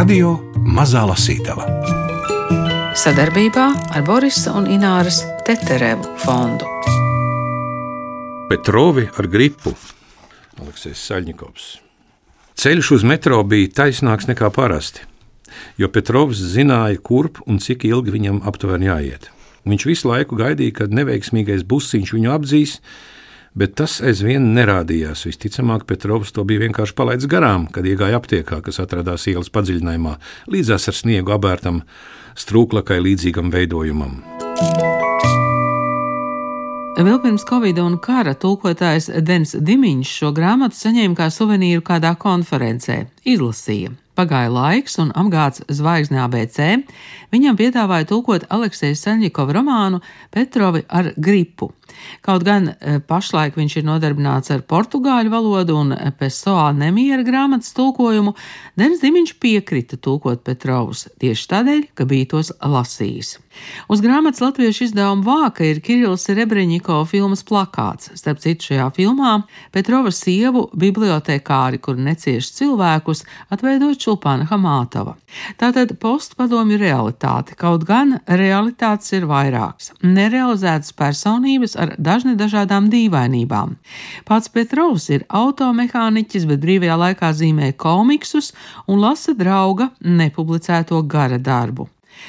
Radio Mazā Lasītava sadarbībā ar Borisa un Ināras Teterevu fondu. Petrovi ar gripu. Aleksis Saļņikovs. Ceļš uz metro bija taisnāks nekā parasti, jo Petrovs zināja, kurp un cik ilgi viņam aptuveni jāiet. Viņš visu laiku gaidīja, kad neveiksmīgais busiņš viņu apdzīs, bet tas aizvien nerādījās. Visticamāk, Petrovs to bija vienkārši palaidis garām, kad iegāja aptiekā, kas atradās ielas padziļinājumā, līdzās ar sniegu abērtam strūklakai līdzīgam veidojumam. Vēl pirms Covid un kara tulkotājs Dens Dimiņš šo grāmatu saņēma kā suvenīru kādā konferencē, izlasīja. Pagāja laiks, un apgāds zvaigznē ABC viņam piedāvāja tulkot Aleksēja Saņģikova romānu Petrovi ar gripu. Kaut gan e, pašlaik viņš ir nodarbināts ar portugāļu valodu un Pesoā nemiera grāmatas tulkojumu, Denis Dimiņš piekrita tulkot Petrovus tieši tādēļ, ka bija tos lasījis. Uz grāmatas latviešu izdevuma vāka ir Kirills Rebreņiko filmas plakāts. Starp citu, šajā filmā Petrova sievu bibliotekāri, kur necieš cilvēkus, atveido Čulpāna Hamātova. Tātad postpadomju realitāte, kaut gan realitātes ir vairākas - nerealizētas personības ar dažne dažādām dīvainībām. Pats Petrovs ir automehāniķis, bet brīvajā laikā zīmē komiksus un lasa drauga nepublicēto gara darbu.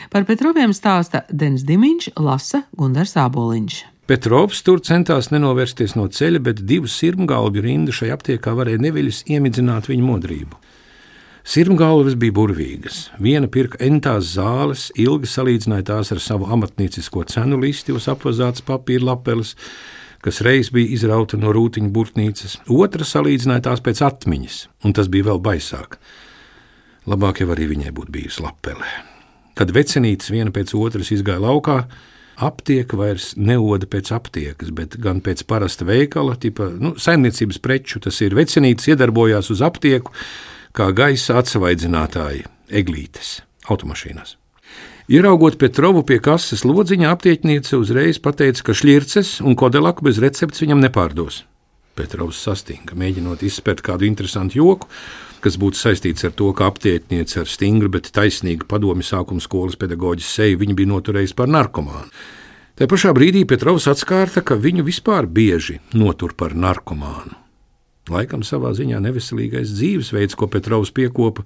Par Petroviem stāsta Denis Dimiņš, lasa Gundars Āboliņš. Petrovs tur centās nenovērsties no ceļa, bet divu sirmgalvju rindu šai aptiekā varēja neviļus iemidzināt viņa modrību. Sirmgalvas bija burvīgas. Viena pirka entās zāles, ilgi salīdzināja tās ar savu amatniecisko cenu listi uz apvazātas papīra lapeles, kas reiz bija izrauta no rūtiņa burtnīcas. Otra salīdzināja tās pēc atmiņas, un tas bija vēl baisāk. Labāk jau arī viņai būtu bijusi lapele. Kad vecinītes viena pēc otras izgāja laukā, aptieka vairs neoda pēc aptiekas, bet gan pēc parasta veikala, tipa nu, saimniecības preču. Tas ir vecinītes iedarbojās uz aptieku, kā gaisa atsvaidzinātāji eglītes automašīnās. Ieraugot Petrovu pie kases lodziņa, aptiekniece uzreiz pateica, ka šķirces un kodelaku bez receptes viņam nepārdos. Petrovs sastinga, mēģinot izspērt kādu interesantu joku, kas būtu saistīts ar to, ka aptiekniece ar stingru, bet taisnīgu padomi sākuma skolas pedagoģis seju viņa bija noturējusi par narkomānu. Tā pašā brīdī Petrovs atskārta, ka viņu vispār bieži notur par narkomānu. Laikam savā ziņā neveselīgais dzīvesveids, ko Petrovs piekopa,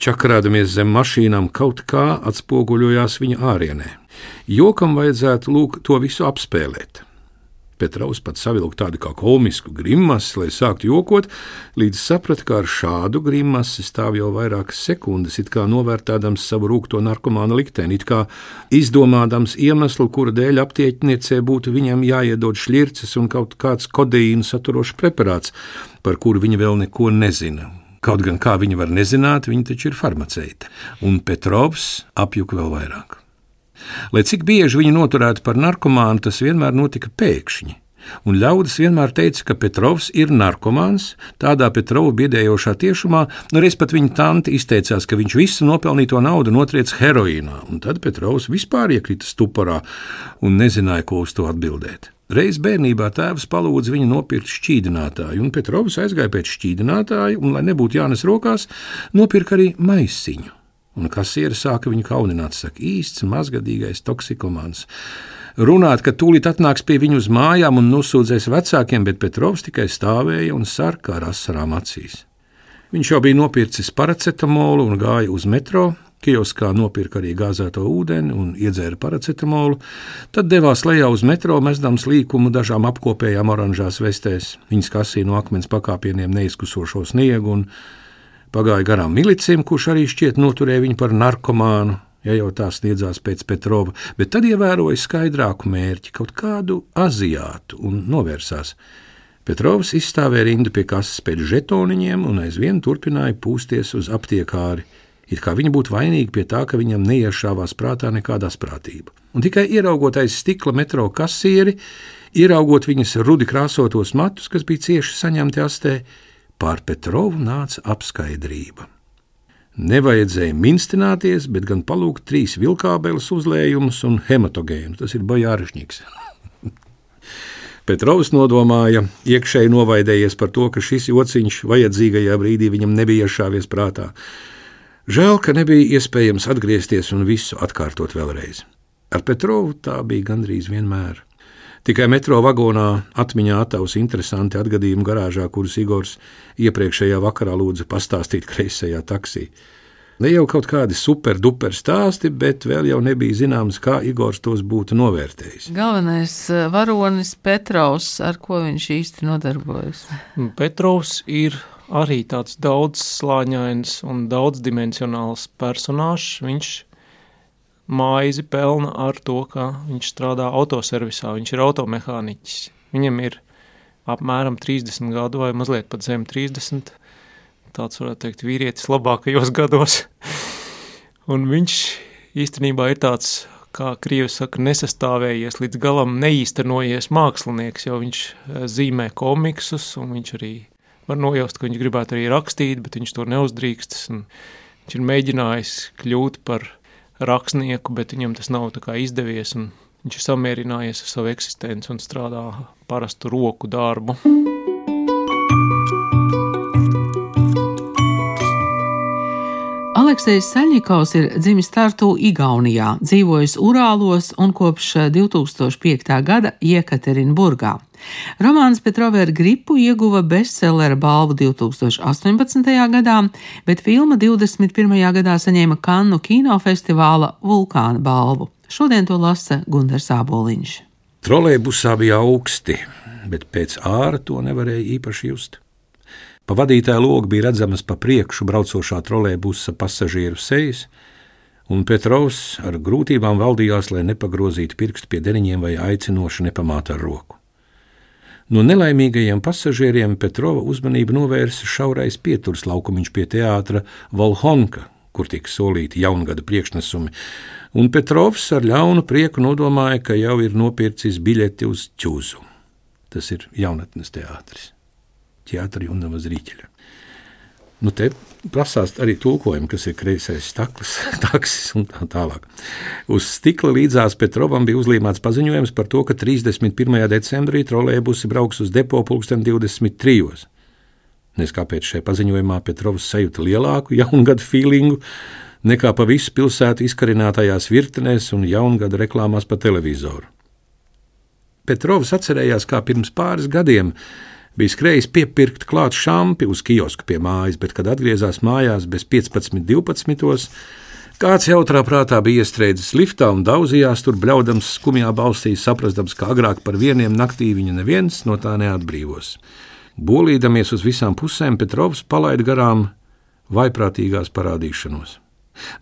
čakarādamies zem mašīnām, kaut kā atspoguļojās viņa ārienē. Jokam vajadzētu lūk to visu apspēlēt. Petrovs pat savilka tādu kā komisku grimasi, lai sāktu jokot, līdz saprata, ka ar šādu grimasi stāv jau vairākas sekundes, it kā novērtēdams savu rūkto narkomānu likteni, it kā izdomādams iemeslu, kura dēļ aptieķniecē būtu viņam jāiedod šķirces un kaut kāds kodeīna saturošs preparāts, par kuru viņa vēl neko nezina. Kaut gan kā viņa var nezināt, viņa taču ir farmaceite, un Petrovs apjuka vēl vairāk. Lai cik bieži viņu noturētu par narkomānu, tas vienmēr notika pēkšņi. Un ļaudis vienmēr teica, ka Petrovs ir narkomāns, tādā Petrova biedējošā tiešumā, nu reiz pat viņa tante izteicās, ka viņš visu nopelnīto naudu notriec heroīnā, un tad Petrovs vispār iekrita stuporā un nezināja, ko uz to atbildēt. Reiz bērnībā tēvs palūdza viņu nopirkt šķīdinātāju, un Petrovs aizgāja pēc šķīdinātāja, un, lai nebūtu jānes rokās, nopirka arī maisiņu un kasiere sāka viņu kaunināt, saka, īsts mazgadīgais toksikomāns. Runāt, ka tūlīt atnāks pie viņu uz mājām un nosūdzēs vecākiem, bet Petrovs tikai stāvēja un sarkā ar asarām acīs. Viņš jau bija nopircis paracetamolu un gāja uz metro, kioskā nopirka arī gāzēto ūdeni un iedzēra paracetamolu, tad devās lejā uz metro, mesdams līkumu dažām apkopējām oranžās vestēs. Viņas kasīja no akmens pakāpieniem neizkusošo sniegu un Pagāja garām milicim, kurš arī šķiet noturēja viņu par narkomānu, ja jau tā sniedzās pēc Petrova, bet tad ievēroja skaidrāku mērķi, kaut kādu aziātu, un novērsās. Petrovs izstāvēja rindu pie kases pēc žetoniņiem un aizvien turpināja pūsties uz aptiekāri, it kā viņa būtu vainīga pie tā, ka viņam neiešāvās prātā nekāda sprātība. Un tikai ieraugot aiz stikla metro kasieri, ieraugot viņas rudi krāsotos matus, kas bija cieši saņemti astē, Pār Petrovu nāca apskaidrība. Nevajadzēja minstināties, bet gan palūgt trīs vilkābeles uzlējumus un hematogēnu. Tas ir bojārišņīgs. Petrovs nodomāja, iekšēji novaidējies par to, ka šis jociņš vajadzīgajā brīdī viņam nebija iešāvies prātā. Žēl, ka nebija iespējams atgriezties un visu atkārtot vēlreiz. Ar Petrovu tā bija gandrīz vienmēr. Tikai metro vagonā atmiņā attavs interesanti atgadījumi garāžā, kurus Igors iepriekšējā vakarā lūdza pastāstīt kreisajā taksī. Ne jau kaut kādi super-duper stāsti, bet vēl jau nebija zināms, kā Igors tos būtu novērtējis. Galvenais eh, varonis Petrovs, ar ko viņš īsti nodarbojas. Petrovs ir arī tāds daudzslāņains un daudzdimensionāls personāžs. Viņš maizi pelna ar to, ka viņš strādā autoservisā, viņš ir automehāniķis. Viņam ir apmēram 30 gadu vai mazliet pat zem 30. Tāds varētu teikt vīrietis labākajos gados. un viņš īstenībā ir tāds, kā Krievs saka, nesastāvējies līdz galam neīstenojies mākslinieks, jo viņš eh, zīmē komiksus un viņš arī var nojaust, ka viņš gribētu arī rakstīt, bet viņš to neuzdrīkstas. Viņš ir mēģinājis kļūt par rakstnieku, bet viņam tas nav izdevies. Viņš ir samierinājies ar savu eksistenci un strādā parastu roku darbu. Aleksējs Saļņikovs ir dzimis Tartu, Igaunijā, dzīvojis Urālos un kopš 2005. gada Jekaterinburgā. Romāns Petrova ar gripu ieguva bestsellera balvu 2018. gadā, bet filma 21. gadā saņēma Kannu kinofestivāla vulkāna balvu. Šodien to lasa Gunārs Aboliņš. Trolēļbusā bija augsti, bet pēc āra to nevarēja īpaši just. Pa vadītāja logu bija redzamas pa priekšu braucošā trolēļbusa pasažieru sejas, un Petrovs ar grūtībām valdījās, lai nepagrozītu pirkstu pie deniņiem vai aicinoši nepamātu ar roku. No nelaimīgajiem pasažieriem Petrova uzmanību novērsa šaurais pieturs laukumiņš pie teātra Volhonka, kur tika solīti jaungada priekšnesumi, un Petrovs ar ļaunu prieku nodomāja, ka jau ir nopircis biļeti uz ķūzu. Tas ir jaunatnes teātris ķētari un uz rīķeļa. Nu, te prasās arī tulkojumi, kas ir kreisais staklis, taksis un tā tālāk. Uz stikla līdzās Petrovam bija uzlīmēts paziņojums par to, ka 31. decembrī trolēbusi brauks uz depo pulksten 23. Nes kāpēc šajā paziņojumā Petrovs sajūta lielāku jaungadu feelingu nekā pa visu pilsētu izkarinātajās virtenēs un jaungada reklāmās pa televizoru. Petrovs atcerējās, kā pirms pāris gadiem Bija skrējis piepirkt klāt šampi uz kiosku pie mājas, bet, kad atgriezās mājās bez 15, 12, kāds jautrā prātā bija iestrēdzis liftā un daudzījās tur, bļaudams skumjā balsī, saprastams, ka agrāk par vieniem naktī viņa neviens no tā neatbrīvos. Bolīdamies uz visām pusēm, Petrovs palaida garām vaiprātīgās parādīšanos.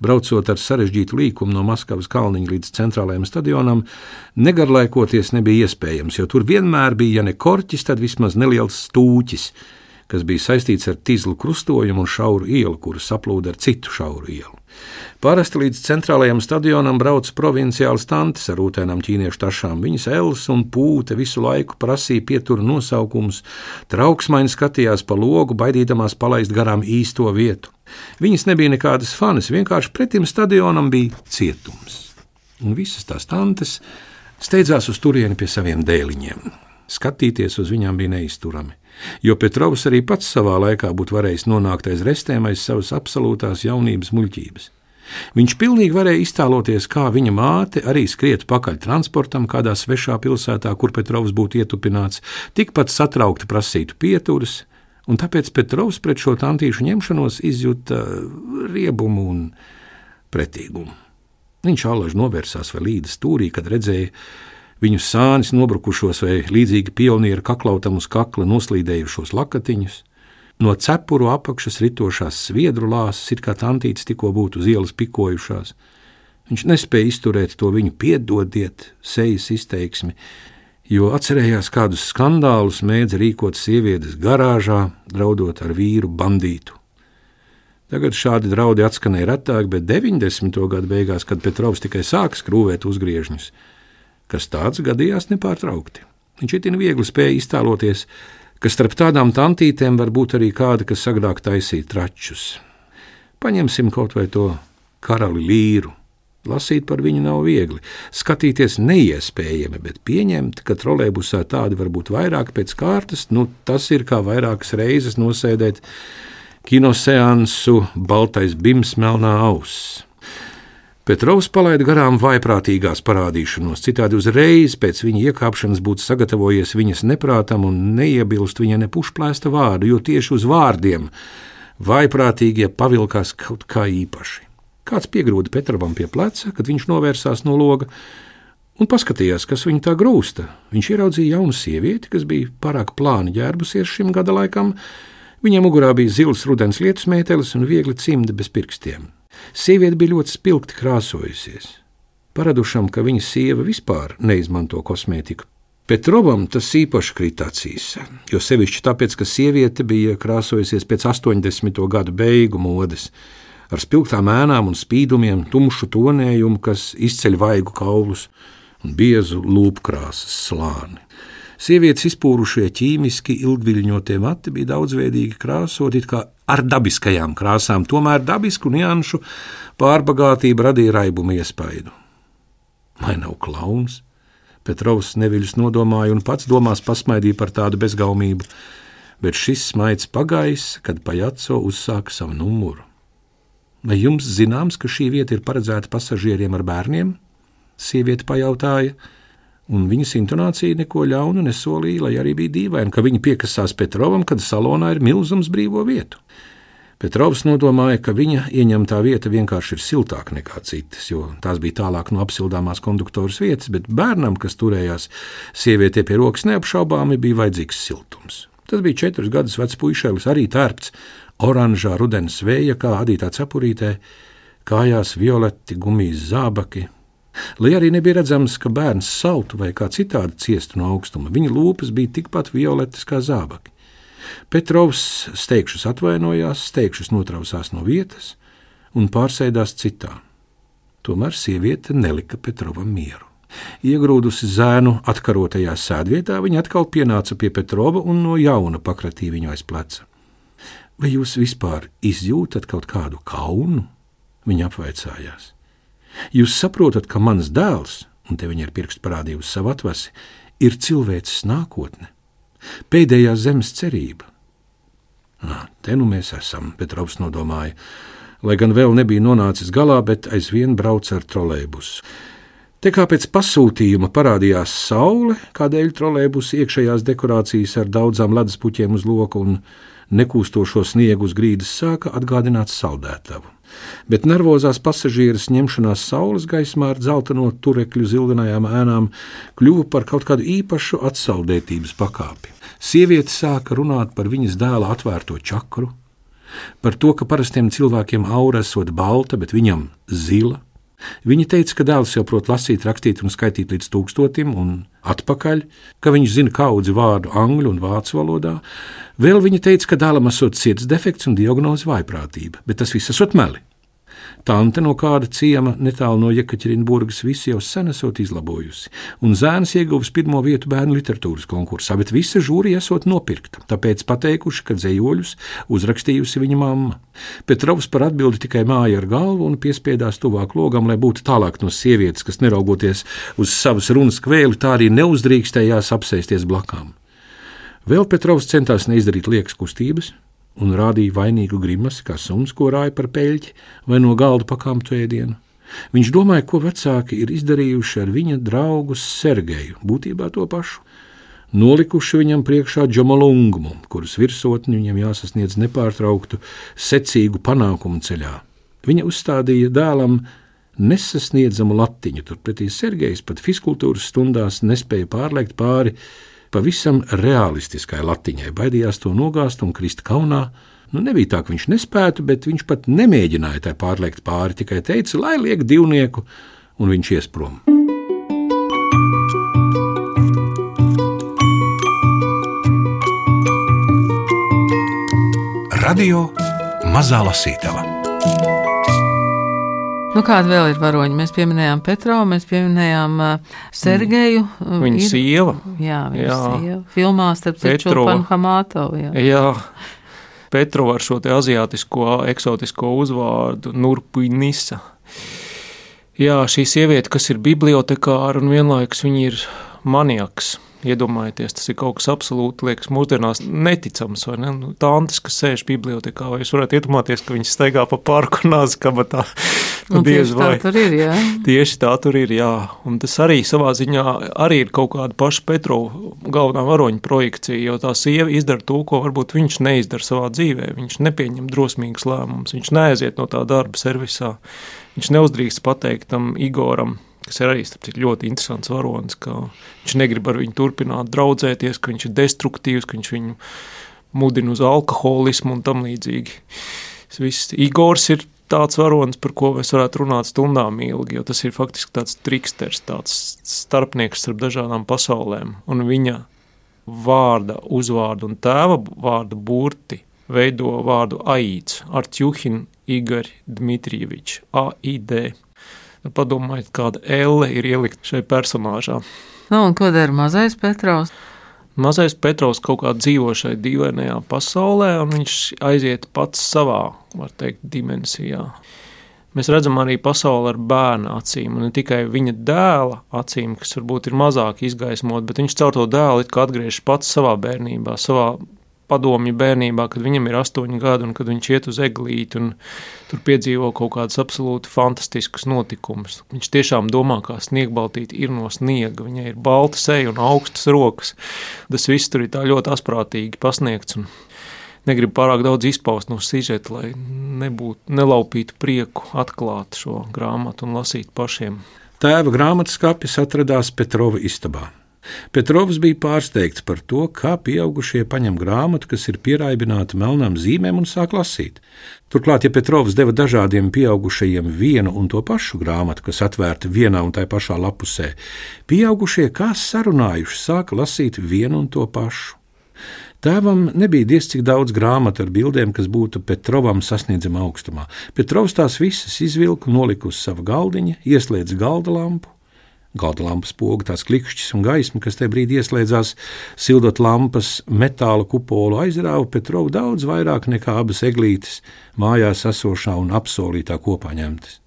Braucot ar sarežģītu līkumu no Maskavas kalniņa līdz centrālajam stadionam, negarlaikoties nebija iespējams, jo tur vienmēr bija, ja ne korķis, tad vismaz neliels stūķis, kas bija saistīts ar tīzlu krustojumu un šauru ielu, kuras saplūda ar citu šauru ielu. Parasti līdz centrālajam stadionam brauc provinciāls tantes ar rūtēnām ķīniešu tašām. Viņas els un pūte visu laiku prasīja pietura nosaukumus, trauksmaini skatījās pa logu, baidīdamās palaist garām īsto vietu. Viņas nebija nekādas fanas, vienkārši pretim stadionam bija cietums. Un visas tās tantes steidzās uz turieni pie saviem dēliņiem. Skatīties uz viņām bija neizturami, jo Petrovs arī pats savā laikā būtu varējis nonākt aiz restēm aiz savas absolūtās jaunības muļķības. Viņš pilnīgi varēja iztēloties, kā viņa māte arī skriet pakaļ transportam kādā svešā pilsētā, kur Petrovs būtu ietupināts, tikpat satraukti prasītu pieturas, un tāpēc Petrovs pret šo tantīšu ņemšanos izjuta riebumu un pretīgumu. Viņš allaž novērsās vēl līdzi stūrī, kad redzēja viņu sānis nobrukušos vai līdzīgi pionieru kaklautam uz kakla noslīdējušos lakatiņus. No cepuru apakšas ritošās sviedru lāsas, it kā tantītes tikko būtu uz ielas pikojušās. Viņš nespēja izturēt to viņu piedodiet, sejas izteiksmi, jo atcerējās, kādus skandālus mēdz rīkot sievietes garāžā, draudot ar vīru bandītu. Tagad šādi draudi atskanēja retāk, bet 90. gadu beigās, kad Petrovs tikai sāka skrūvēt uzgriežņus, kas tāds gadījās nepārtraukti. Viņš itin viegli spēja iztēloties, ka starp tādām tantītēm var būt arī kāda, kas agrāk taisīja tračus. Paņemsim kaut vai to karali līru, Lasīt par viņu nav viegli, skatīties neiespējami, bet pieņemt, ka trolēļbusā tādi var būt vairāk pēc kārtas, nu, tas ir kā vairākas reizes nosēdēt kinoseansu Baltais bims melnā auss. Petrovs palaida garām vaiprātīgās parādīšanos, citādi uzreiz pēc viņa iekāpšanas būtu sagatavojies viņas neprātam un neiebilst viņa nepušplēsta vārdu, jo tieši uz vārdiem vaiprātīgie pavilkās kaut kā īpaši. Kāds piegrūda Petrovam pie pleca, kad viņš novērsās no loga un paskatījās, kas viņu tā grūsta. Viņš ieraudzīja jaunu sievieti, kas bija pārāk plāni ģērbusies šim gada laikam. Viņai mugurā bija zils rudens lietus mētelis un viegli cimdi bez pirkstiem. Sieviete bija ļoti spilgti krāsojusies. Paradušam, ka viņa sieva vispār neizmanto kosmētiku. Petrovam tas īpaši krīt acīs, jo sevišķi tāpēc, ka sieviete bija krāsojusies pēc 80. gadu beigu modes, ar spilgtām ēnām un spīdumiem, tumšu tonējumu, kas izceļ vaigu kaulus un biezu lūpkrāsas slāni. Sievietes izpūrušie ķīmiski ilgviļņotie mati bija daudzveidīgi krāsoti, kā ar dabiskajām krāsām, tomēr dabisku nianšu pārbagātība radīja raibumu iespaidu. Vai nav klauns? Petrovs neviļus nodomāja un pats domās pasmaidīja par tādu bezgaumību, bet šis smaids pagājis, kad Pajaco uzsāka savu numuru. Vai jums zināms, ka šī vieta ir paredzēta pasažieriem ar bērniem? Sieviete pajautāja un viņas intonācija neko ļaunu nesolīja, lai arī bija dīvaini, ka viņa piekasās Petrovam, kad salonā ir milzums brīvo vietu. Petrovs nodomāja, ka viņa ieņemtā vieta vienkārši ir siltāka nekā citas, jo tās bija tālāk no apsildāmās konduktoras vietas, bet bērnam, kas turējās sievietē pie rokas, neapšaubāmi bija vajadzīgs siltums. Tas bija četrus gadus vecs puišelis, arī tērpts oranžā rudens vēja, kā adītā cepurītē, kājās violeti gumijas zābaki, Lai arī nebija redzams, ka bērns saltu vai kā citādi ciestu no augstuma, viņa lūpas bija tikpat violetas kā zābaki. Petrovs steigšus atvainojās, steigšus notrausās no vietas un pārsēdās citā. Tomēr sieviete nelika Petrovam mieru. Iegrūdusi zēnu atkarotajā sēdvietā, viņa atkal pienāca pie Petrova un no jauna pakratīja viņu aiz pleca. Vai jūs vispār izjūtat kaut kādu kaunu? Viņa apvaicājās. Jūs saprotat, ka mans dēls, un te viņa ir pirksts parādījusi savu atvasi, ir cilvēces nākotne, pēdējā zemes cerība. Nā, te nu mēs esam, Petrovs nodomāja, lai gan vēl nebija nonācis galā, bet aizvien brauc ar trolēbusu. Te kā pēc pasūtījuma parādījās saule, kādēļ trolēbus iekšējās dekorācijas ar daudzām ledus puķiem uz loka un nekūstošo sniegu uz grīdas sāka atgādināt saldētavu bet nervozās pasažieres ņemšanās saules gaismā ar dzelteno turekļu zilganajām ēnām kļuva par kaut kādu īpašu atsaldētības pakāpi. Sieviete sāka runāt par viņas dēla atvērto čakru, par to, ka parastiem cilvēkiem aura esot balta, bet viņam zila. Viņa teica, ka dēls jau prot lasīt, rakstīt un skaitīt līdz tūkstotim, un atpakaļ, ka viņš zina kaudzi vārdu angļu un vācu valodā. Vēl viņa teica, ka dēlam esot sirds defekts un diagnoze vājprātība, bet tas viss esot meli. Tante no kāda ciema netālu no Jekaķerinburgas visu jau sen esot izlabojusi, un zēns ieguvis pirmo vietu bērnu literatūras konkursā, bet visa žūrija esot nopirkta, tāpēc pateikuši, ka dzējoļus uzrakstījusi viņa mamma. Petrovs par atbildi tikai māja ar galvu un piespiedās tuvāk logam, lai būtu tālāk no sievietes, kas neraugoties uz savas runas kvēli, tā arī neuzdrīkstējās apsēsties blakām. Vēl Petrovs centās neizdarīt liekas kustības, un rādīja vainīgu grimasi, kā suns, ko rāja par peļķi vai no galda pakāptu ēdienu. Viņš domāja, ko vecāki ir izdarījuši ar viņa draugu Sergeju, būtībā to pašu. Nolikuši viņam priekšā džomalungumu, kuras virsotni viņam jāsasniedz nepārtrauktu, secīgu panākumu ceļā. Viņa uzstādīja dēlam nesasniedzamu latiņu, turpretī Sergejs pat fiskultūras stundās nespēja pārliekt pāri pavisam realistiskai latiņai, baidījās to nogāzt un krist kaunā. Nu, nebija tā, ka viņš nespētu, bet viņš pat nemēģināja tai pārliekt pāri, tikai teica, lai liek divnieku, un viņš ies prom. Radio Mazā Lasītava. Nu, kāda vēl ir varoņa? Mēs pieminējām Petro, mēs pieminējām uh, Sergeju. Mm. Viņa ir, sieva. Jā, viņa jā. sieva. Filmā starp citu Panhamātovu. Jā. jā. Petro ar šo te aziātisko, eksotisko uzvārdu Nurpinisa. Jā, šī sieviete, kas ir bibliotekāra un vienlaikus viņa ir maniaks. Iedomājieties, tas ir kaut kas absolūti, liekas, mūsdienās neticams. Ne? Nu, Tantes, kas sēž bibliotekā, vai jūs varat iedomāties, ka viņi staigā pa parku nāzi kabatā. Nu, tieši tā tur ir, jā. Tieši tā tur ir, jā. Un tas arī savā ziņā arī ir kaut kāda paša Petrova galvenā varoņa projekcija, jo tā sieva izdara to, ko varbūt viņš neizdara savā dzīvē. Viņš nepieņem drosmīgus lēmumus, viņš neaiziet no tā darba servisā. Viņš neuzdrīkst pateikt tam Igoram, kas ir arī citu, ļoti interesants varonis, ka viņš negrib ar viņu turpināt draudzēties, ka viņš ir destruktīvs, ka viņš viņu mudina uz alkoholismu un tam līdzīgi. Viss Igors ir tāds varonis, par ko mēs varētu runāt stundām ilgi, jo tas ir faktiski tāds triksters, tāds starpnieks starp dažādām pasaulēm, un viņa vārda, uzvārdu un tēva vārda burti veido vārdu Aīts, Artjuhin Igor Dmitrievičs, AID. Nu, padomājiet, kāda elle ir ielikt šai personāžā. Nu, un ko dara mazais Petrovs? Mazais Petrovs kaut kā dzīvo šai dīvainajā pasaulē, un viņš aiziet pats savā, var teikt, dimensijā. Mēs redzam arī pasauli ar bērnu acīm, ne tikai viņa dēla acīm, kas varbūt ir mazāk izgaismot, bet viņš caur to dēlu atgriežas pats savā bērnībā, savā padomju bērnībā, kad viņam ir astoņi gadi un kad viņš iet uz eglīti un tur piedzīvo kaut kādus absolūti fantastiskus notikumus. Viņš tiešām domā, kā sniegbaltīte ir no sniega, viņai ir balta seja un augstas rokas. Tas viss tur ir tā ļoti asprātīgi pasniegts un negribu pārāk daudz izpaust no sižeta, lai nebūtu, nelaupītu prieku atklāt šo grāmatu un lasīt pašiem. Tēva grāmatas kapis atradās Petrova istabā. Petrovs bija pārsteigts par to, kā pieaugušie paņem grāmatu, kas ir pieraibināta melnām zīmēm un sāk lasīt. Turklāt, ja Petrovs deva dažādiem pieaugušajiem vienu un to pašu grāmatu, kas atvērta vienā un tajā pašā lapusē, pieaugušie kā sarunājuši sāka lasīt vienu un to pašu. Tēvam nebija diez cik daudz grāmatu ar bildēm, kas būtu Petrovam sasniedzama augstumā. Petrovs tās visas izvilka, nolika uz sava galdiņa, ieslēdza galda lampu Galda lampas poga, tās klikšķis un gaisma, kas tajā brīdī ieslēdzās, sildot lampas metāla kupolu, aizrāva Petrovu daudz vairāk nekā abas eglītes, mājās esošā un apsolītā kopā ņemtas.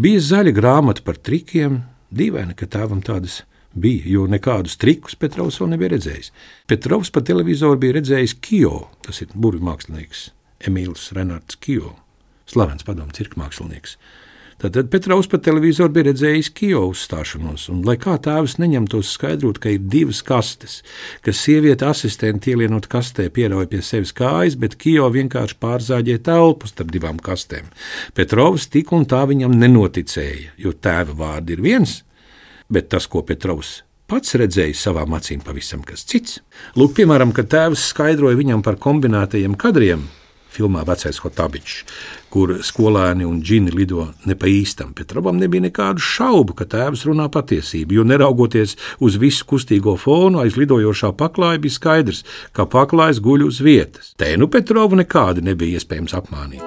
Bija zaļa grāmata par trikiem, dīvaini, ka tēvam tādas bija, jo nekādus trikus Petrovs vēl nebija redzējis. Petrovs pa televizoru bija redzējis Kio, tas ir burvju mākslinieks, Emīls Renards Kio, slavens padomu cirka mākslinieks. Tad Petrovs pa televizoru bija redzējis Kio uzstāšanos, un lai kā tēvs neņemtos skaidrot, ka ir divas kastes, ka sieviete asistenti ielienot kastē pierauj pie sevis kājas, bet Kio vienkārši pārzāģē telpu starp divām kastēm. Petrovs tik un tā viņam nenoticēja, jo tēva vārdi ir viens, bet tas, ko Petrovs pats redzēja savām acīm, pavisam kas cits. Lūk, piemēram, kad tēvs skaidroja viņam par kombinētajiem kadriem, filmā Vecais Hotabičs, kur skolēni un džini lido ne pa īstam. Petrovam nebija nekādu šaubu, ka tēvs runā patiesību, jo neraugoties uz visu kustīgo fonu aiz lidojošā paklāja, bija skaidrs, ka paklājs guļ uz vietas. Te nu Petrovu nekādi nebija iespējams apmānīt.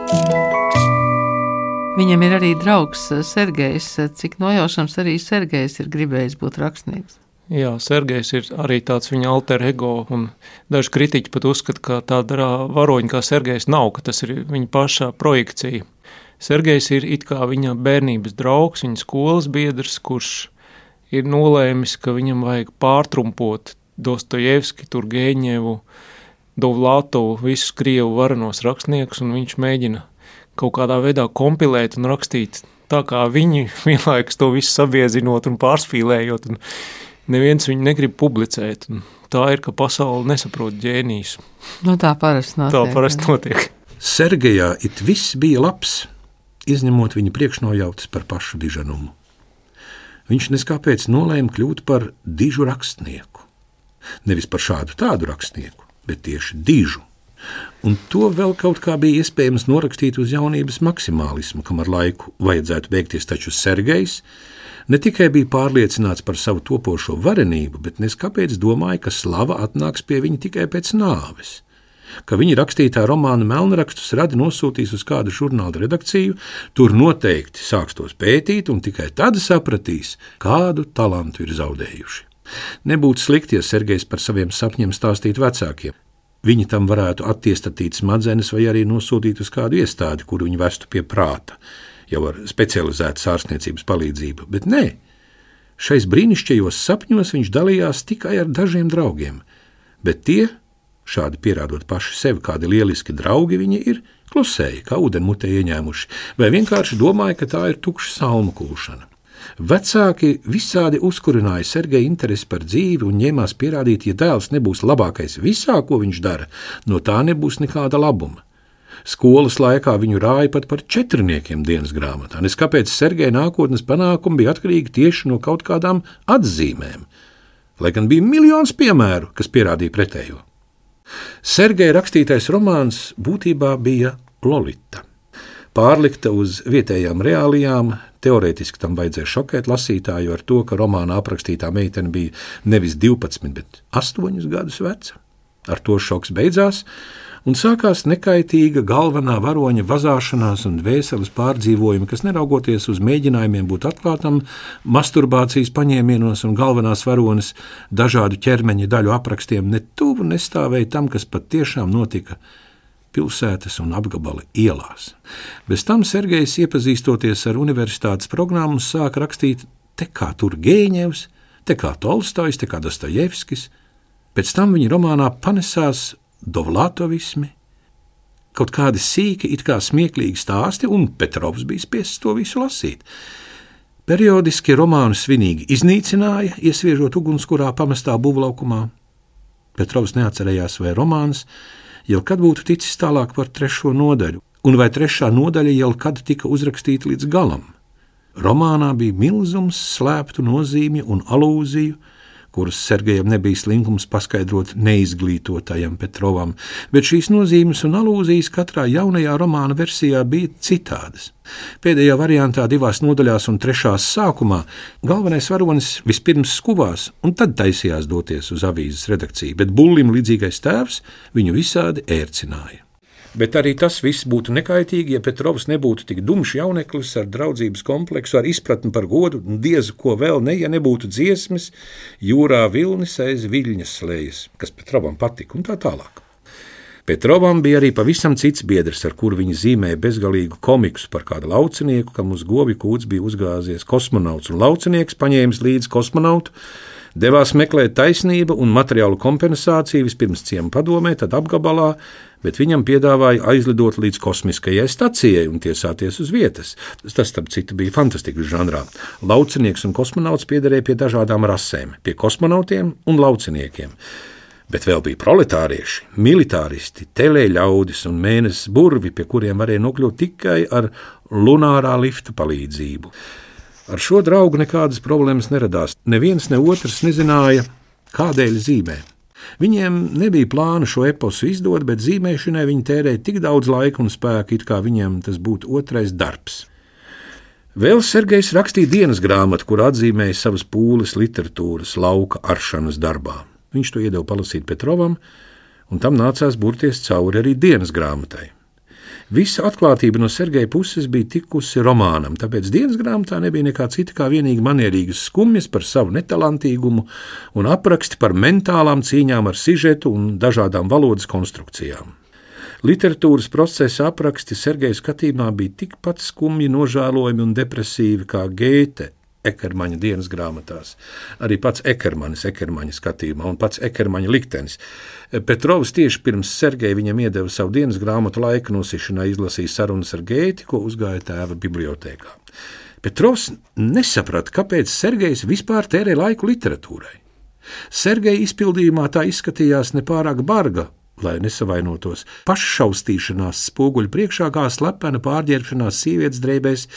Viņam ir arī draugs Sergejs. Cik nojaušams arī Sergejs ir gribējis būt rakstnieks? Jā, Sergejs ir arī tāds viņa alter ego, un daži kritiķi pat uzskata, ka tāda varoņa kā Sergejs nav, ka tas ir viņa paša projekcija. Sergejs ir it kā viņa bērnības draugs, viņa skolas biedrs, kurš ir nolēmis, ka viņam vajag pārtrumpot Dostojevski, Turgeņevu, Dovlātovu, visus Krievu varenos rakstniekus, un viņš mēģina kaut kādā veidā kompilēt un rakstīt tā, kā viņi vienlaikus to visu sabiezinot un pārspīlējot. Un neviens viņu negrib publicēt. Tā ir, ka pasaule nesaprot ģēnijus. Nu, tā parasti notiek. Tā parasti notiek. Sergejā it viss bija labs, izņemot viņa priekšnojautas par pašu diženumu. Viņš neskāpēc nolēma kļūt par dižu rakstnieku. Nevis par šādu tādu rakstnieku, bet tieši dižu. Un to vēl kaut kā bija iespējams norakstīt uz jaunības maksimālismu, kam ar laiku vajadzētu beigties, taču Sergejs ne tikai bija pārliecināts par savu topošo varenību, bet nes kāpēc domāja, ka slava atnāks pie viņa tikai pēc nāves. Ka viņa rakstītā romāna melnrakstus radi nosūtīs uz kādu žurnāla redakciju, tur noteikti sāks tos pētīt un tikai tad sapratīs, kādu talantu ir zaudējuši. Nebūtu slikti, ja Sergejs par saviem sapņiem stāstītu vecākiem. Viņi tam varētu attiestatīt smadzenes vai arī nosūtīt uz kādu iestādi, kuru viņi vestu pie prāta jau ar specializētas ārstniecības palīdzību, bet nē, Šais brīnišķīgajos sapņos viņš dalījās tikai ar dažiem draugiem, bet tie, šādi pierādot paši sevi, kādi lieliski draugi viņi ir, klusēja, kā ūdenmutē ieņēmuši, vai vienkārši domāja, ka tā ir tukša salmu kūšana. Vecāki visādi uzkurināja Sergeja interesi par dzīvi un ņēmās pierādīt, ja dēls nebūs labākais visā, ko viņš dara, no tā nebūs nekāda labuma. Skolas laikā viņu rāja pat par četrniekiem dienas grāmatā, nes kāpēc Sergeja nākotnes panākumi bija atkarīgi tieši no kaut kādām atzīmēm, lai gan bija miljons piemēru, kas pierādīja pretējo. Sergeja rakstītais romāns būtībā bija Lolita. Pārlikta uz vietējām reālijām, teorētiski tam vajadzēja šokēt lasītāju ar to, ka romānā aprakstītā meitene bija nevis 12, bet 8 gadus veca. Ar to šoks beidzās, un sākās nekaitīga galvenā varoņa vazāšanās un dvēseles pārdzīvojumi, kas neraugoties uz mēģinājumiem būt atklātam, masturbācijas paņēmienos un galvenās varonas dažādu ķermeņa daļu aprakstiem ne tuvu nestāvēja tam, kas patiešām notika pilsētas un apgabala ielās. Bez tam Sergejs, iepazīstoties ar universitātes programmu, sāk rakstīt te kā Turgeņevs, te kā Tolstojs, te kā Dostojevskis. Pēc tam viņa romānā panesās dovlatovismi, kaut kādi sīki, it kā smieklīgi stāsti, un Petrovs bija spiests to visu lasīt. Periodiski romānu svinīgi iznīcināja, iesviežot ugunskurā pamestā būvlaukumā. Petrovs neatcerējās, vai romāns jau kad būtu ticis tālāk par trešo nodaļu, un vai trešā nodaļa jau kad tika uzrakstīta līdz galam. Romānā bija milzums slēptu nozīmju un alūziju, kuras Sergejam nebija slinkums paskaidrot neizglītotajam Petrovam, bet šīs nozīmes un alūzijas katrā jaunajā romāna versijā bija citādas. Pēdējā variantā, divās nodaļās un trešās sākumā, galvenais varonis vispirms skuvās un tad taisījās doties uz avīzes redakciju, bet bullim līdzīgais tēvs viņu visādi ērcināja. Bet arī tas viss būtu nekaitīgi, ja Petrovs nebūtu tik dumšs jauneklis ar draudzības kompleksu, ar izpratni par godu un diezu, ko vēl ne, ja nebūtu dziesmas, jūrā vilnis aiz viļņas slējas, kas Petrovam patika un tā tālāk. Petrovam bija arī pavisam cits biedrs, ar kuru viņa zīmēja bezgalīgu komiksu par kādu laucinieku, kam uz gobi kūts bija uzgāzies kosmonauts, un laucinieks paņēmis līdzi kosmonautu, devās meklēt taisnību un materiālu kompensāciju vispirms ciemu padomē, tad apgabalā, bet viņam piedāvāja aizlidot līdz kosmiskajai stacijai un tiesāties uz vietas. Tas, starp citu, bija fantastisks žanrā. Laucinieks un kosmonauts piederēja pie dažādām rasēm, pie kosmonautiem un lauciniekiem. Bet vēl bija proletārieši, militāristi, telēļaudis un mēnesis burvi, pie kuriem varēja nokļūt tikai ar lunārā lifta palīdzību. Ar šo draugu nekādas problēmas neradās. Neviens ne otrs nezināja, kādēļ zīmēt. Viņiem nebija plāna šo eposu izdot, bet zīmēšanai viņi tērēja tik daudz laika un spēka, it kā viņiem tas būtu otrais darbs. Vēl Sergejs rakstīja dienas grāmatu, kur atzīmēja savas pūles literatūras lauka aršanas darbā. Viņš to iedeva palasīt Petrovam, un tam nācās burties cauri arī dienas grāmatai. Visa atklātība no Sergeja puses bija tikusi romānam, tāpēc dienas grāmatā nebija nekā cita kā vienīgi manierīgas skumjas par savu netalantīgumu un apraksti par mentālām cīņām ar sižetu un dažādām valodas konstrukcijām. Literatūras procesa apraksti Sergeja skatījumā bija tikpat skumji, nožēlojami un depresīvi kā Gēte Ekermaņa dienas grāmatās. Arī pats Ekermanis, Ekermaņa skatījumā un pats Ekermaņa liktenis. Petrovs tieši pirms Sergeja viņam iedeva savu dienas grāmatu laika nosišanai, izlasīja sarunas ar Gēti, ko uzgāja tēva bibliotekā. Petrovs nesaprata, kāpēc Sergejs vispār tērē laiku literatūrai. Sergeja izpildījumā tā izskatījās nepārāk barga, lai nesavainotos, paššaustīšanās spoguļu priekšā kā slepena pārģērbšanās sievietes drēbēs,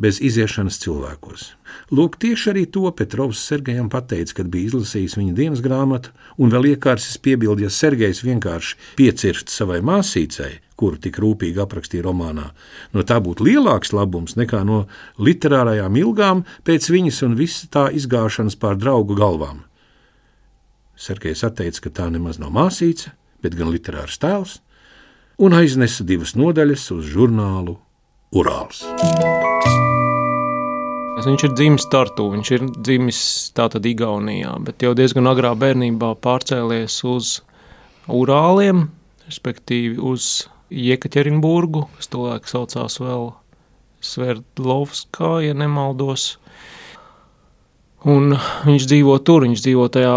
bez iziešanas cilvēkos. Lūk, tieši arī to Petrovs Sergejam pateica, kad bija izlasījis viņa dienas grāmatu, un vēl iekārsis piebildi, ja Sergejs vienkārši piecirst savai māsīcei, kuru tik rūpīgi aprakstīja romānā, no tā būtu lielāks labums nekā no literārajām ilgām pēc viņas un visa tā izgāšanas pār draugu galvām. Sergejs atteica, ka tā nemaz nav māsīca, bet gan literārs tēls, un aiznesa divas nodaļas uz žurnālu Urāls. Viņš ir dzimis Tartu, viņš ir dzimis tātad Igaunijā, bet jau diezgan agrā bērnībā pārcēlies uz Urāliem, respektīvi uz Jekaterinburgu, kas tolaik saucās vēl Sverdlovskā, ja nemaldos. Un viņš dzīvo tur, viņš dzīvo tajā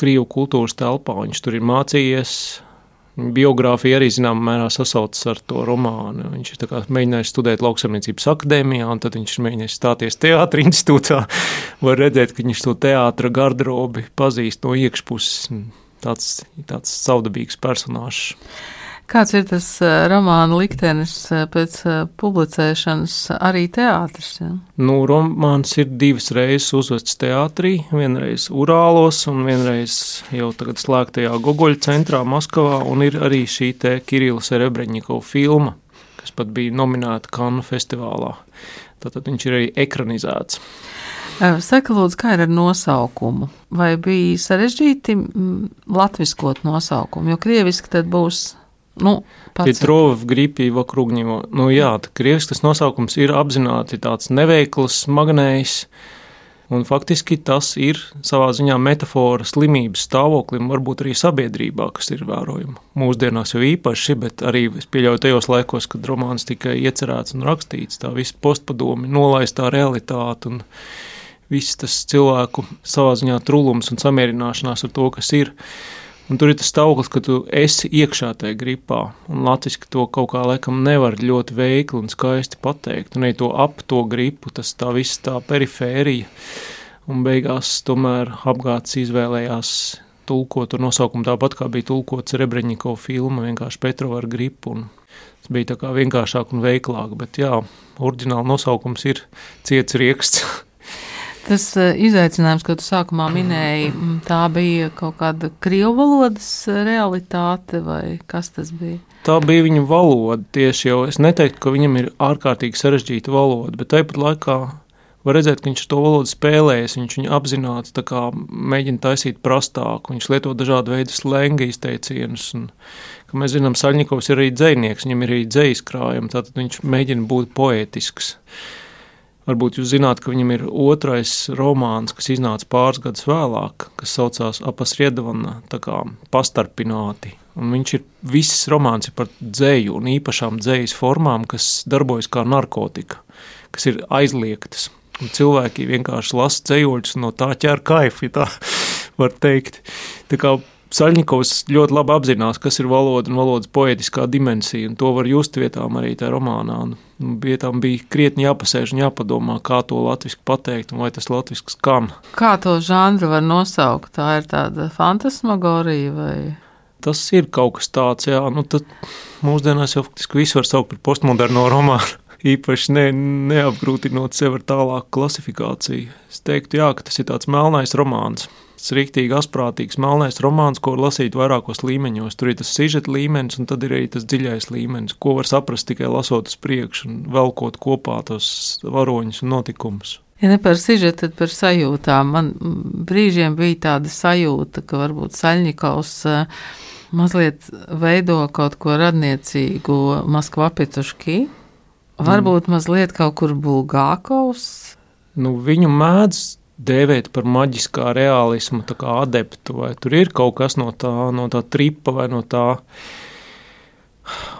krievu kultūras telpā. Viņš tur ir mācījies. Biogrāfija arī zināmā mērā sasaucas ar to romānu. Viņš ir mēģinājis studēt lauksaimniecības akadēmijā, un tad viņš ir mēģinājis stāties teātris institūtā. Var redzēt, ka viņš to teātra garderobi pazīst no iekšpuses. Tāds, tāds saudabīgs personāžs. Kāds ir tas romāna liktenis pēc publicēšanas arī teātris? Ja? Nu, romāns ir divas reizes uzvests teātrī, vienreiz Urālos un vienreiz jau tagad slēgtajā Gogoļa centrā Maskavā, un ir arī šī te Kirila Serebreņikova filma, kas pat bija nominēta Kanu festivālā. Tātad viņš ir arī ekranizēts. Saka, lūdzu, kā ir ar nosaukumu? Vai bija sarežģīti latviskot nosaukumu, jo krieviski tad būs Nu, Pietrova gripi vokruг него. Nu, jā, krievisks nosaukums ir apzināti tāds neveikls, magnējs, un faktiski tas ir savā ziņā metafora slimības stāvoklim, varbūt arī sabiedrībā, kas ir vērojama. Mūsdienās jau īpaši, bet arī es pieļauju tajos laikos, kad romāns tika iecerēts un rakstīts, tā visa postpadomi, nolaistā realitāte un viss tas cilvēku savā ziņā trulums un samierināšanās ar to, kas ir. Un tur ir tas stāvoklis, ka tu esi iekšā tajā gripā, un latviešu to kaut kā laikam nevar ļoti veikli un skaisti pateikt. Un, ja to ap to gripu, tas tā viss tā perifērija, un beigās tomēr apgāds izvēlējās tulkot to nosaukumu tāpat, kā bija tulkots Rebreņiko filma, vienkārši Petrova ar gripu. Un tas bija tā kā vienkāršāk un veiklāk, bet jā, oriģināli nosaukums ir ciets rieksts. Tas eh, izaicinājums, ko tu sākumā minēji, tā bija kaut kāda krievu valodas eh, realitāte vai kas tas bija? Tā bija viņa valoda tieši jau. Es neteiktu, ka viņam ir ārkārtīgi sarežģīta valoda, bet tāpat laikā var redzēt, ka viņš to valodu spēlējas, viņš viņu apzināti mēģina taisīt prastāku, viņš lieto dažādu veidu slenga izteicienus. Un, mēs zinām, Saļņikovs ir arī dzēnieks, viņam ir arī dzējas krājumi, tātad viņš mēģina būt poētisks. Varbūt jūs zināt, ka viņam ir otrais romāns, kas iznāca pāris gadus vēlāk, kas saucās Apas Riedavana, tā kā pastarpināti. Un viņš ir, viss romāns ir par dzēju un īpašām dzējas formām, kas darbojas kā narkotika, kas ir aizliegtas. Un cilvēki vienkārši lasa dzējoļus un no tā ķer kaifu, ja tā var teikt. Tā kā Saļņikovs ļoti labi apzinās, kas ir valoda un valodas poetiskā dimensija, un to var just vietām arī tajā romānā. Un vietām bija krietni jāpasēž un jāpadomā, kā to latviešu pateikt, un vai tas latviešu skan. Kā to žanru var nosaukt? Tā ir tāda fantasmagorija vai? Tas ir kaut kas tāds, jā, nu tad mūsdienās jau faktiski visu var saukt par postmoderno romānu. Īpaši ne, neapgrūtinot sev ar tālāku klasifikāciju. Es teiktu, jā, ka tas ir tāds melnais romāns tas rīktīgi asprātīgs, melnais romāns, ko var lasīt vairākos līmeņos. Tur ir tas sižeta līmenis, un tad ir arī tas dziļais līmenis, ko var saprast tikai lasot uz priekšu un velkot kopā tos varoņus un notikumus. Ja ne par sižetu, tad par sajūtām. Man brīžiem bija tāda sajūta, ka varbūt Saļņikaus eh, mazliet veido kaut ko radniecīgu Maskvā Pietuškī, varbūt mm. mazliet kaut kur Bulgākovs. Nu, viņu mēdz dēvēt par maģiskā realisma adeptu, vai tur ir kaut kas no tā, no tā tripa vai no tā.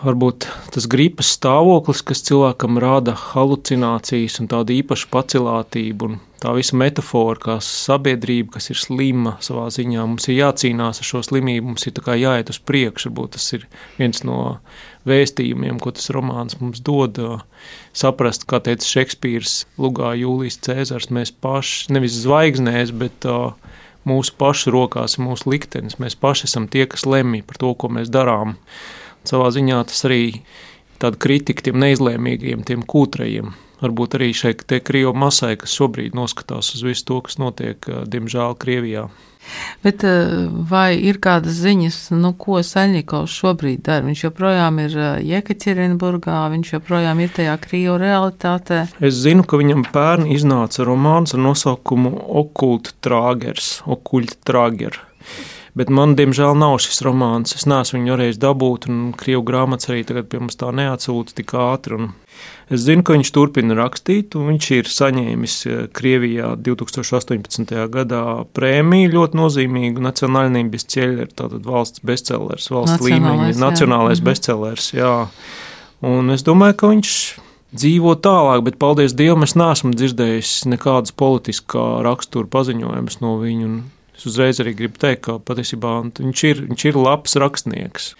Varbūt tas gripas stāvoklis, kas cilvēkam rada halucinācijas un tādu īpašu pacilātību, un tā visa metāfora, kā sabiedrība, kas ir slima savā ziņā. Mums ir jācīnās ar šo slimību, mums ir jāiet uz priekšu. Varbūt tas ir viens no vēstījumiem, ko tas romāns mums dod. Saprast, kā teica Šekspīrs, Lugā Jūlijas Cēzars, mēs paši, nevis zvaigznēs, bet uh, mūsu pašu rokās ir mūsu liktenis. Mēs paši esam tie, kas lemj par to, ko mēs darām. Savā ziņā tas arī tāda kritika tiem neizlēmīgiem, tiem kūtrajiem. Varbūt arī šai krievu masai, kas šobrīd noskatās uz visu to, kas notiek, diemžēl, Krievijā. Bet eh, vai ir kādas ziņas, nu, ko Saļņikovs šobrīd dara? Viņš joprojām ir eh, Jekaķerinburgā, viņš joprojām ir tajā krīvo realitātē. Es zinu, ka viņam pērn iznāca romāns ar nosaukumu Okult Trāgers, Okult Trāger. Bet man, diemžēl, nav šis romāns. Es neesmu viņu reiz dabūt, un krievu grāmatas arī tagad pie mums tā neatsūta tik ātri. Es zinu, ka viņš turpina rakstīt, un viņš ir saņēmis eh, Krievijā 2018. gadā prēmiju ļoti nozīmīgu Nacionālnības ceļu, tātad valsts bestsellers, valsts līmeņa, nacionālais. Mhm. bestsellers, jā. Un es domāju, ka viņš dzīvo tālāk, bet paldies Dievam, es neesmu dzirdējis nekādas politiskā rakstura paziņojumus no viņa. Es uzreiz arī gribu teikt, ka patiesībā viņš ir, viņš ir labs rakstnieks.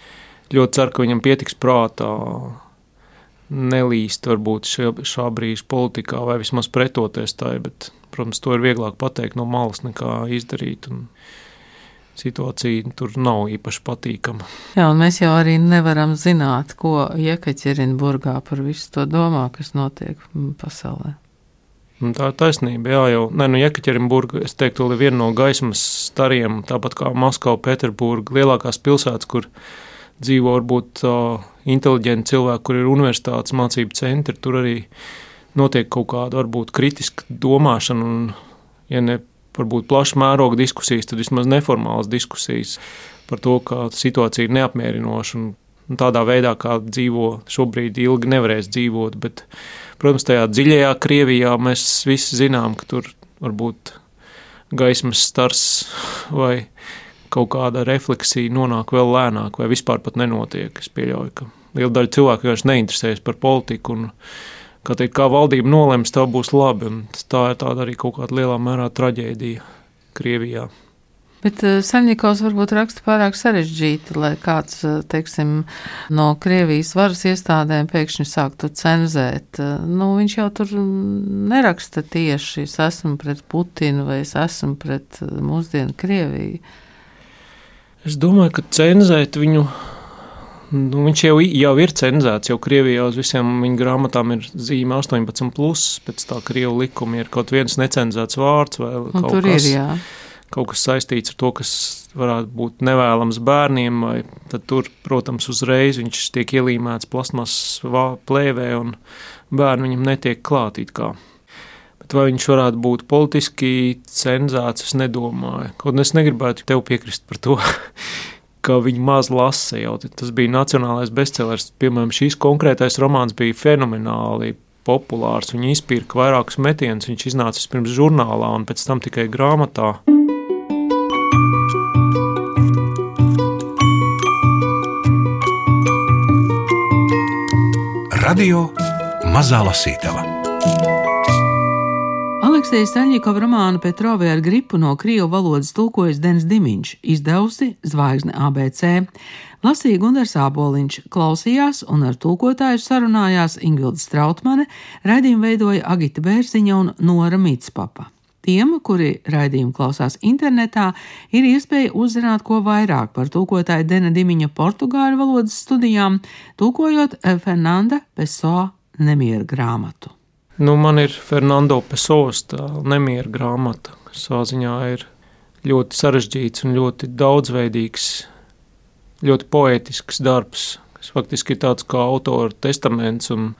Ļoti ceru, ka viņam pietiks prātā nelīst varbūt šā, šā brīža politikā vai vismaz pretoties tai, bet, protams, to ir vieglāk pateikt no malas nekā izdarīt. Un situācija tur nav īpaši patīkama. Jā, un mēs jau arī nevaram zināt, ko Jekaķerinburgā par visu to domā, kas notiek pasaulē. Un tā ir taisnība. Jā, jau ne, nu, Jekaķerinburga, es teiktu, ir viena no gaismas stariem, tāpat kā Maskava, Pēterburga, lielākās pilsētas, kur dzīvo varbūt uh, inteliģenti cilvēki, kur ir universitātes mācību centri. Tur arī notiek kaut kāda varbūt kritiska domāšana un, ja ne varbūt plaša mēroga diskusijas, tad vismaz neformālas diskusijas par to, ka situācija ir neapmierinoša un, un tādā veidā, kā dzīvo šobrīd, ilgi nevarēs dzīvot. Bet, protams, tajā dziļajā Krievijā mēs visi zinām, ka tur varbūt gaismas stars vai kaut kāda refleksija nonāk vēl lēnāk, vai vispār nenotiek. Es pieļauju, ka liela daļa cilvēku vienkārši neinteresējas par politiku. Un, kā, teikt, kā valdība nolems, tā būs labi. Tā ir tāda arī kaut kāda lielā mērā traģēdija Krievijā. Bet uh, Saņģikovs varbūt raksta pārāk sarežģīti, lai kāds, uh, teiksim, no Krievijas varas iestādēm pēkšņi sāktu cenzēt. Uh, nu, viņš jau tur neraksta tieši, es esmu pret Putinu vai es esmu pret mūsdienu Krieviju. Es domāju, ka cenzēt viņu Nu, viņš jau, jau ir cenzēts, jau Krievijā uz visiem viņa grāmatām ir zīme 18, plus, pēc tā krievu likuma ir kaut viens necenzēts vārds vai Un kaut kas, jā. Kaut kas saistīts ar to, kas varētu būt nevēlams bērniem, vai tad tur, protams, uzreiz viņš tiek ielīmēts plasmas plēvē un bērni viņam netiek klātīt kā. Bet vai viņš varētu būt politiski cenzēts, es nedomāju. Kaut un es negribētu tev piekrist par to, ka viņi maz lasa jau. Tas bija nacionālais bestsellers. Piemēram, šīs konkrētais romāns bija fenomenāli populārs. Viņi izpirka vairākus metienus. Viņš iznāca pirms žurnālā un pēc tam tikai grāmatā. Radio Mazā Lasītava. Aleksija Saļņikova romānu Petrovē ar gripu no krievu valodas tulkojas Dens Dimiņš, izdevusi Zvaigzne ABC. Lasīja Gundars Āboliņš, klausījās un ar tulkotāju sarunājās Ingvilda Strautmane, raidījumu veidoja Agita Bērziņa un Nora Mitspapa. Tiem, kuri raidījumu klausās internetā, ir iespēja uzzināt ko vairāk par tulkotāju Dena Dimiņa portugāļu valodas studijām, tulkojot Fernanda Pessoa nemieru grāmatu. Nu, man ir Fernando Pesovs nemiera grāmata, savā ziņā ir ļoti sarežģīts un ļoti daudzveidīgs, ļoti poetisks darbs, kas faktiski ir tāds kā autora testaments un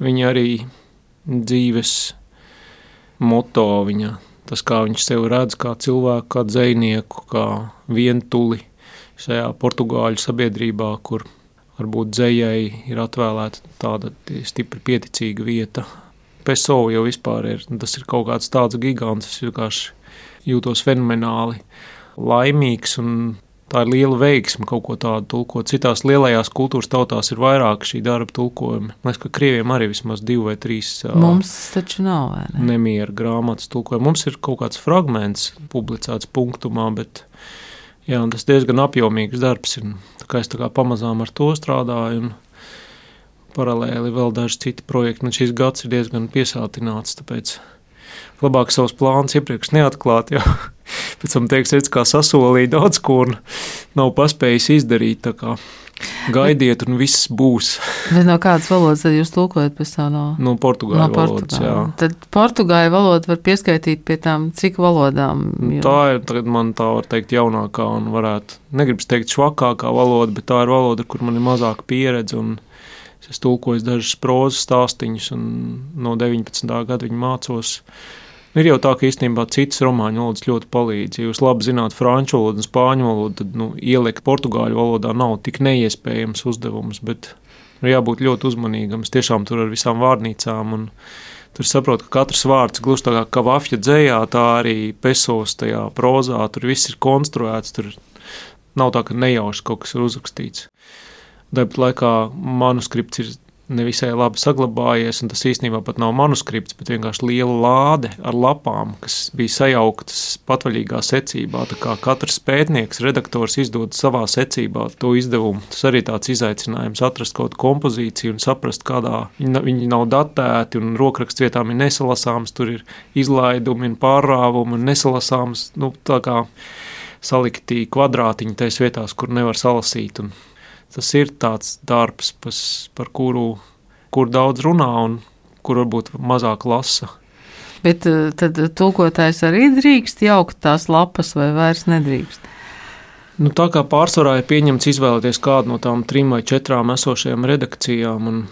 viņa arī dzīves moto, viņa, tas kā viņš sevi redz kā cilvēku, kā dzējnieku, kā vientuli šajā portugāļu sabiedrībā, kur varbūt dzējai ir atvēlēta tāda stipri pieticīga vieta PSO jau vispār ir. Tas ir kaut kāds tāds gigants. Es vienkārši jūtos fenomenāli laimīgs. Tā ir liela veiksme kaut ko tādu tulkot. Citās lielajās kultūras tautās ir vairāk šī darba tulkojumi. Liekas, ka krieviem arī vismaz divi vai trīs. Mums taču nav ne? nemiera grāmatas tulkojumi. Mums ir kaut kāds fragments publicēts punktumā, bet jā, tas diezgan apjomīgs darbs. Ir. Tā kā es tā kā pamazām ar to strādāju. Un, paralēli vēl daži citi projekti. Man šīs gads ir diezgan piesātināts, tāpēc labāk savus plānus iepriekš neatklāt, jo pēc tam teiks, redz, kā sasolīja daudz ko un nav paspējis izdarīt. Gaidiet, un viss būs. Bet no kādas valodas jūs tulkojat pēc tam? No, no portugāļu no valodas, jā. Tad portugāļu valodu var pieskaitīt pie tām cik valodām? Jo... Tā ir, man tā var teikt, jaunākā un varētu, negribas teikt švakākā valoda, bet tā ir valoda, kur man ir mazāka pieredze un Es tulkoju dažus prozas stāstīņus, un no 19. gada viņa mācos. Ir jau tā, ka īstenībā citas romāņu valodas ļoti palīdz. Ja jūs labi zināt franču valodu un spāņu valodu, tad nu, ielikt portugāļu valodā nav tik neiespējams uzdevums, bet nu, jābūt ļoti uzmanīgam. Es tiešām tur ar visām vārnīcām un tur saprotu, ka katrs vārds gluži tā kā kavafja dzējā, tā arī pesos tajā prozā, tur viss ir konstruēts, tur nav tā, ka nejauši kaut kas ir uzrakstīts. Tāpat laikā manuskripts ir nevisai labi saglabājies, un tas īstenībā pat nav manuskripts, bet vienkārši liela lāde ar lapām, kas bija sajauktas patvaļīgā secībā. Tā kā katrs pētnieks, redaktors izdod savā secībā to izdevumu. Tas arī tāds izaicinājums atrast kaut kompozīciju un saprast, kādā viņi nav datēti, un rokraksts vietām ir nesalasāms, tur ir izlaidumi un pārrāvumi un nesalasāms, nu, tā kā salikti kvadrātiņi tais vietās, kur nevar salasīt. Un tas ir tāds darbs, pas, par kuru kur daudz runā un kur varbūt mazāk lasa. Bet eh, tad tulkotājs arī drīkst jaukt tās lapas, vai vairs nedrīkst? Nu, tā kā pārsvarā ir pieņemts izvēlēties kādu no tām trim vai četrām esošajām redakcijām, un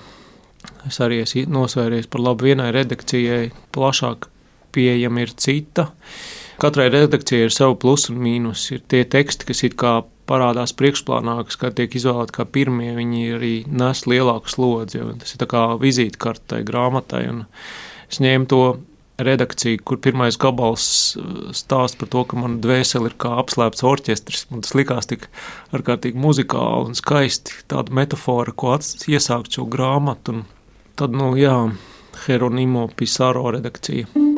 es arī esmu nosvēries par labu vienai redakcijai, plašāk pieejama ir cita. Katrai redakcijai ir savi plusi un mīnus. Ir tie teksti, kas it kā parādās priekšplānā, kas tiek izvēlēti kā pirmie, viņi arī nes lielāku slodzi. Tas ir kā vizītkartei, grāmatai. Es ņēmu to redakciju, kur pirmais gabals uh, stāsta par to, ka man dvēseli ir kā apslēpts orķestris. Man tas likās tik ārkārtīgi muzikāli un skaisti, tāda metāfora, ko iesākt šo grāmatu. Un tad, nu jā, Hieronimo Pisaro redakcija.